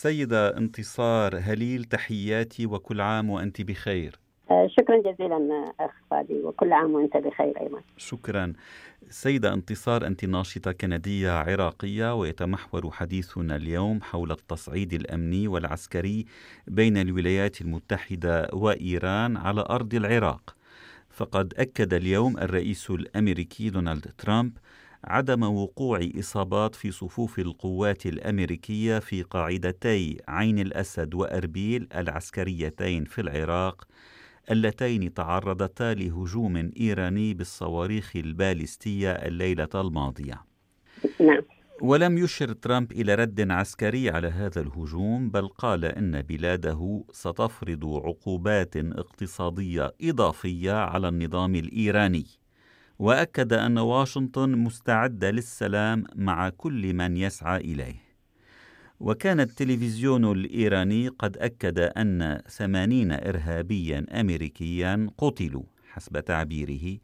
السيدة انتصار هليل تحياتي وكل عام وأنت بخير. آه، شكرا جزيلا أخ فادي وكل عام وأنت بخير أيضا. شكرا. سيدة انتصار أنت ناشطة كندية عراقية ويتمحور حديثنا اليوم حول التصعيد الأمني والعسكري بين الولايات المتحدة وإيران على أرض العراق. فقد أكد اليوم الرئيس الأمريكي دونالد ترامب عدم وقوع إصابات في صفوف القوات الأمريكية في قاعدتي عين الأسد وأربيل العسكريتين في العراق اللتين تعرضتا لهجوم إيراني بالصواريخ البالستية الليلة الماضية. نعم. ولم يشر ترامب إلى رد عسكري على هذا الهجوم بل قال إن بلاده ستفرض عقوبات اقتصادية إضافية على النظام الإيراني. وأكد أن واشنطن مستعدة للسلام مع كل من يسعى إليه. وكان التلفزيون الإيراني قد أكد أن ثمانين ارهابيا امريكيا قتلوا حسب تعبيره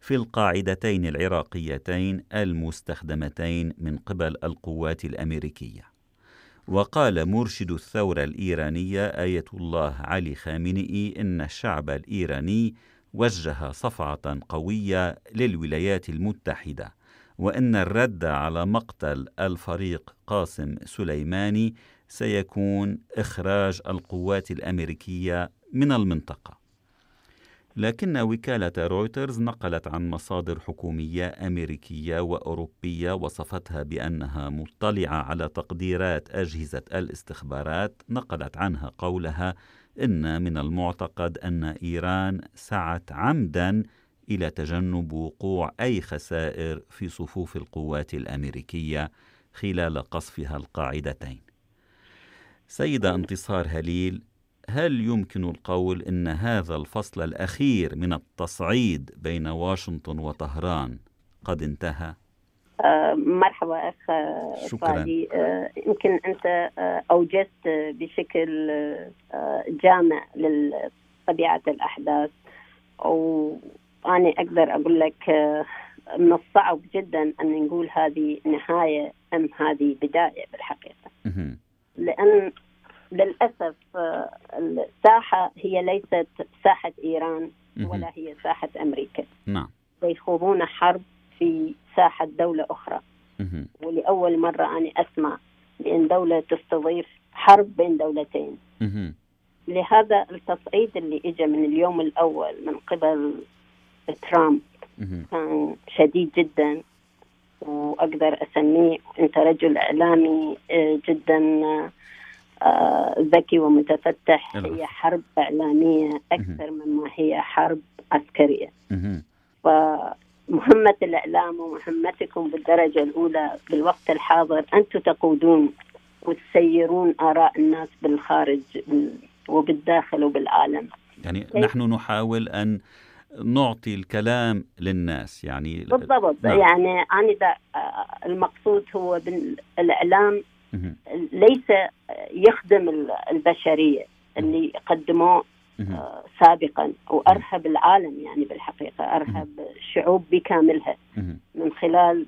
في القاعدتين العراقيتين المستخدمتين من قبل القوات الأمريكية. وقال مرشد الثورة الإيرانية آية الله علي خامنئي إن الشعب الإيراني وجه صفعة قوية للولايات المتحدة وأن الرد على مقتل الفريق قاسم سليماني سيكون إخراج القوات الأمريكية من المنطقة. لكن وكالة رويترز نقلت عن مصادر حكومية أمريكية وأوروبية وصفتها بأنها مطلعة على تقديرات أجهزة الاستخبارات نقلت عنها قولها إن من المعتقد أن إيران سعت عمدا إلى تجنب وقوع أي خسائر في صفوف القوات الأمريكية خلال قصفها القاعدتين. سيدة انتصار هليل، هل يمكن القول إن هذا الفصل الأخير من التصعيد بين واشنطن وطهران قد انتهى؟ آه، مرحبا أخ شكرا. آه، يمكن أنت آه، اوجزت بشكل جامع لطبيعه الأحداث وأنا أقدر أقول لك من الصعب جدا أن نقول هذه نهاية أم هذه بداية بالحقيقة. لأن للأسف الساحة هي ليست ساحة إيران ولا هي ساحة أمريكا. نعم. يخوضون حرب في ساحة دولة أخرى. ولأول مرة أنا أسمع بأن دولة تستضيف حرب بين دولتين. لهذا التصعيد اللي اجى من اليوم الأول من قبل ترامب كان شديد جدا وأقدر أسميه أنت رجل إعلامي آه، جدا آه، ذكي ومتفتح. هي حرب إعلامية أكثر مما هي حرب عسكرية. ف مهمة الإعلام ومهمتكم بالدرجة الأولى بالوقت الحاضر. أنتم تقودون وتسيرون آراء الناس بالخارج وبالداخل وبالعالم. يعني نحن نحاول أن نعطي الكلام للناس يعني بالضبط. نعم. يعني أنا المقصود هو بالإعلام ليس يخدم البشرية اللي قدموه سابقا. وأرهب العالم يعني بالحقيقة أرهب الشعوب بكاملها. من خلال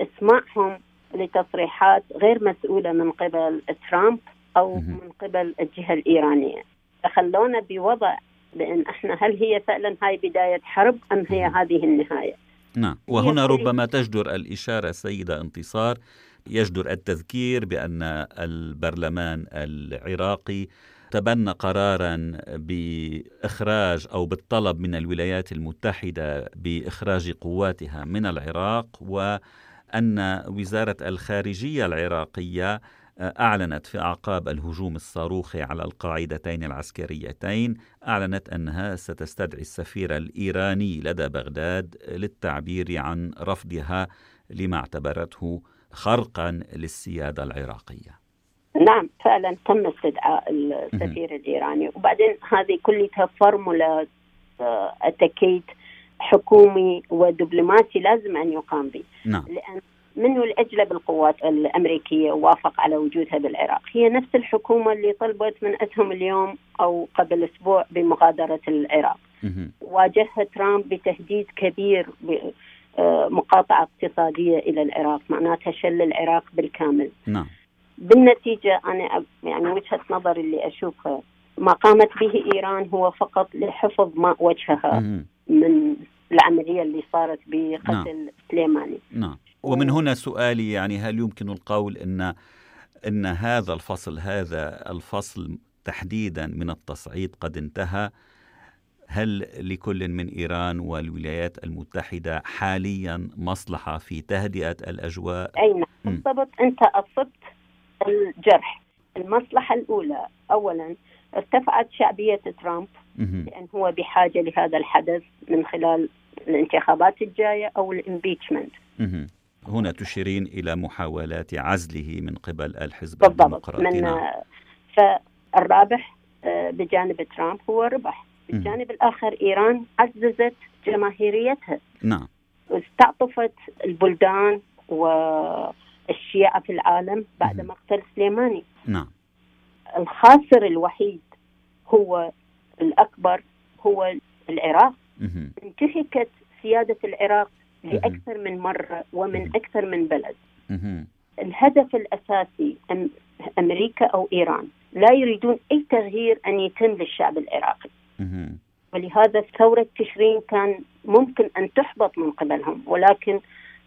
إسماعهم لتصريحات غير مسؤولة من قبل ترامب أو من قبل الجهة الإيرانية. فخلونا بوضع بأن إحنا هل هي فعلا هاي بداية حرب أم هي هذه النهاية؟ نعم. وهنا ربما تجدر الإشارة سيدة انتصار. يجدر التذكير بأن البرلمان العراقي تبنى قرارا بإخراج أو بالطلب من الولايات المتحدة بإخراج قواتها من العراق وأن وزارة الخارجية العراقية أعلنت في أعقاب الهجوم الصاروخي على القاعدتين العسكريتين أعلنت أنها ستستدعي السفير الإيراني لدى بغداد للتعبير عن رفضها لما اعتبرته خرقا للسيادة العراقية. فعلا تم استدعاء السفير الإيراني. وبعدين هذه كلها فورمولا اتكيت حكومي ودبلوماسي لازم أن يقام به. نعم. لأن منه لاجلب القوات الأمريكية وافق على وجودها بالعراق. هي نفس الحكومة اللي طلبت من اسهم اليوم أو قبل أسبوع بمغادرة العراق. واجهها ترامب بتهديد كبير مقاطعة اقتصادية إلى العراق معناتها شل العراق بالكامل. نعم. بالنتيجة أنا يعني وجهة نظري اللي أشوفها. ما قامت به إيران هو فقط لحفظ ماء وجهها من العملية اللي صارت بقتل نعم. سليماني. نعم. ومن هنا سؤالي يعني هل يمكن القول أن أن هذا الفصل هذا الفصل تحديدا من التصعيد قد انتهى؟ هل لكل من إيران والولايات المتحدة حاليا مصلحة في تهدئة الأجواء؟ أي نعم. بالضبط. أنت أصبت الجرح. المصلحة الأولى اولا ارتفعت شعبية ترامب لأن هو بحاجة لهذا الحدث من خلال الانتخابات الجاية أو الامبيتشمنت هنا تشيرين إلى محاولات عزله من قبل الحزب بالضبط. الديمقراطي. من نعم. فالرابح آه، بجانب ترامب هو ربح. بالجانب الآخر إيران عززت جماهيريتها. نعم. استعطفت البلدان والشيعة في العالم بعد مقتل سليماني. نعم. الخاسر الوحيد هو الأكبر هو العراق. انتهكت سيادة العراق لأكثر من مرة ومن أكثر من بلد. الهدف الأساسي أمريكا أو إيران لا يريدون أي تغيير أن يتم للشعب العراقي. ولهذا ثورة تشرين كان ممكن أن تحبط من قبلهم ولكن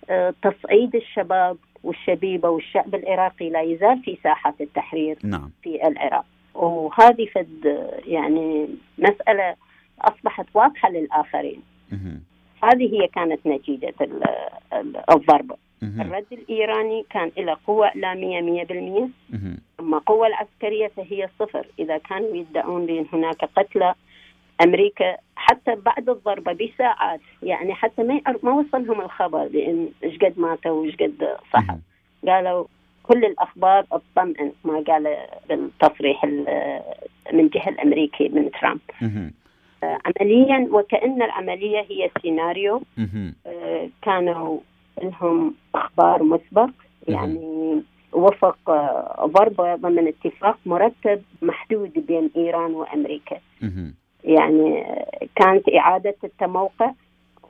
آه، تصعيد الشباب والشبيبة والشعب العراقي لا يزال في ساحات التحرير نعم. في العراق. وهذه فد يعني مسألة أصبحت واضحة للآخرين. هذه هي كانت نتيجة الضربة الرد الإيراني كان له قوة إعلامية مية بالمية. أما القوة العسكرية فهي صفر. إذا كانوا يدعون بأن هناك قتلى أمريكا حتى بعد الضربة بساعات. يعني حتى ما ما وصلهم الخبر لأن إيش قد ماتوا وإيش قد صحوا. قالوا كل الأخبار اطمئن ما قال بالتصريح من جهة الأمريكي من ترامب. آه، عمليا وكأن العملية هي سيناريو آه، كانوا لهم أخبار مسبق يعني وفق آه، ضربة ضمن اتفاق مرتب محدود بين إيران وأمريكا. يعني كانت إعادة التموقع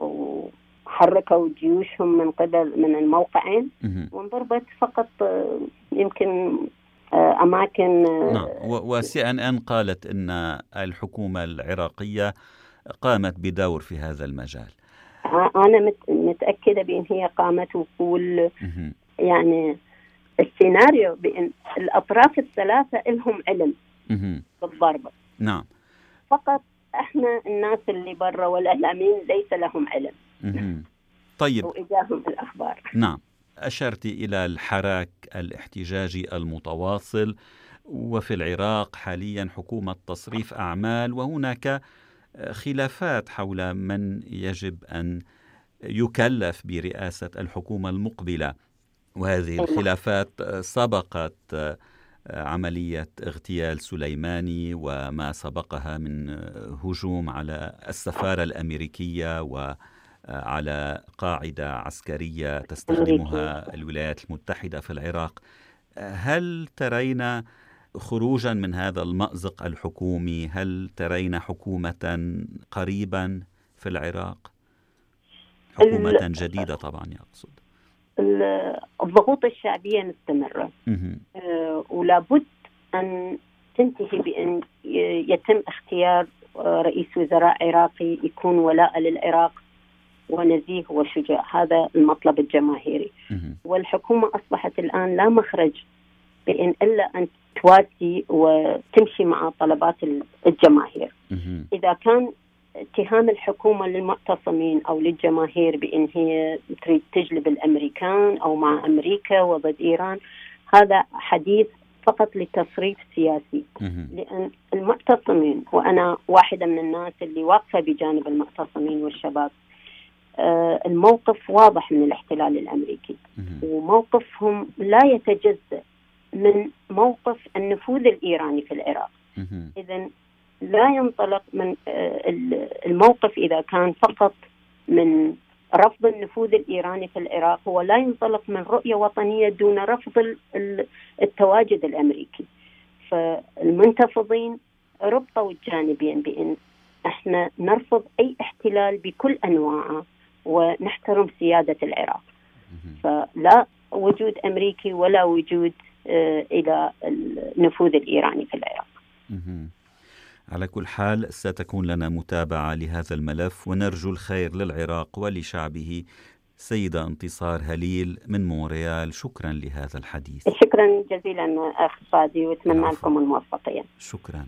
وحركوا جيوشهم من قبل من الموقعين وانضربت فقط يمكن آه، أماكن آه، نعم. وسي أن أن قالت أن الحكومة العراقية قامت بدور في هذا المجال. أنا متأكدة بأن هي قامت وكل يعني السيناريو بأن الأطراف الثلاثة لهم علم بالضربة. نعم. فقط إحنا الناس اللي برا والاعلاميين ليس لهم علم. طيب. واجاهم الأخبار. نعم. اشرت إلى الحراك الاحتجاجي المتواصل وفي العراق حاليا حكومة تصريف أعمال وهناك خلافات حول من يجب أن يكلف برئاسة الحكومة المقبلة. وهذه الخلافات سبقت عملية اغتيال سليماني وما سبقها من هجوم على السفارة الأمريكية وعلى قاعدة عسكرية تستخدمها الولايات المتحدة في العراق. هل ترين خروجا من هذا المأزق الحكومي؟ هل ترين حكومة قريبا في العراق؟ حكومة جديدة طبعا يقصد الضغوط الشعبية مستمرة. ولابد أن تنتهي بأن يتم اختيار رئيس وزراء عراقي يكون ولاء للعراق ونزيه وشجاع. هذا المطلب الجماهيري. والحكومة أصبحت الآن لا مخرج بأن إلا أن تواسي وتمشي مع طلبات الجماهير. إذا كان اتهام الحكومة للمعتصمين أو للجماهير بأن هي تريد تجلب الأمريكان أو مع أمريكا وضد إيران هذا حديث فقط لتصريف سياسي لأن المعتصمين وأنا واحدة من الناس اللي واقفة بجانب المعتصمين والشباب آه الموقف واضح من الاحتلال الأمريكي. وموقفهم لا يتجزأ من موقف النفوذ الإيراني في العراق. إذا لا ينطلق من آه، الموقف إذا كان فقط من رفض النفوذ الإيراني في العراق هو لا ينطلق من رؤية وطنية دون رفض التواجد الأمريكي. فالمنتفضين ربطوا الجانبين بأن إحنا نرفض أي احتلال بكل أنواعه ونحترم سيادة العراق. فلا وجود أمريكي ولا وجود إلى النفوذ الإيراني في العراق. على كل حال ستكون لنا متابعة لهذا الملف ونرجو الخير للعراق ولشعبه. سيدة انتصار هليل من مونريال شكرا لهذا الحديث. شكرا جزيلا أخ فادي وأتمنى لكم الموفقية. شكرا.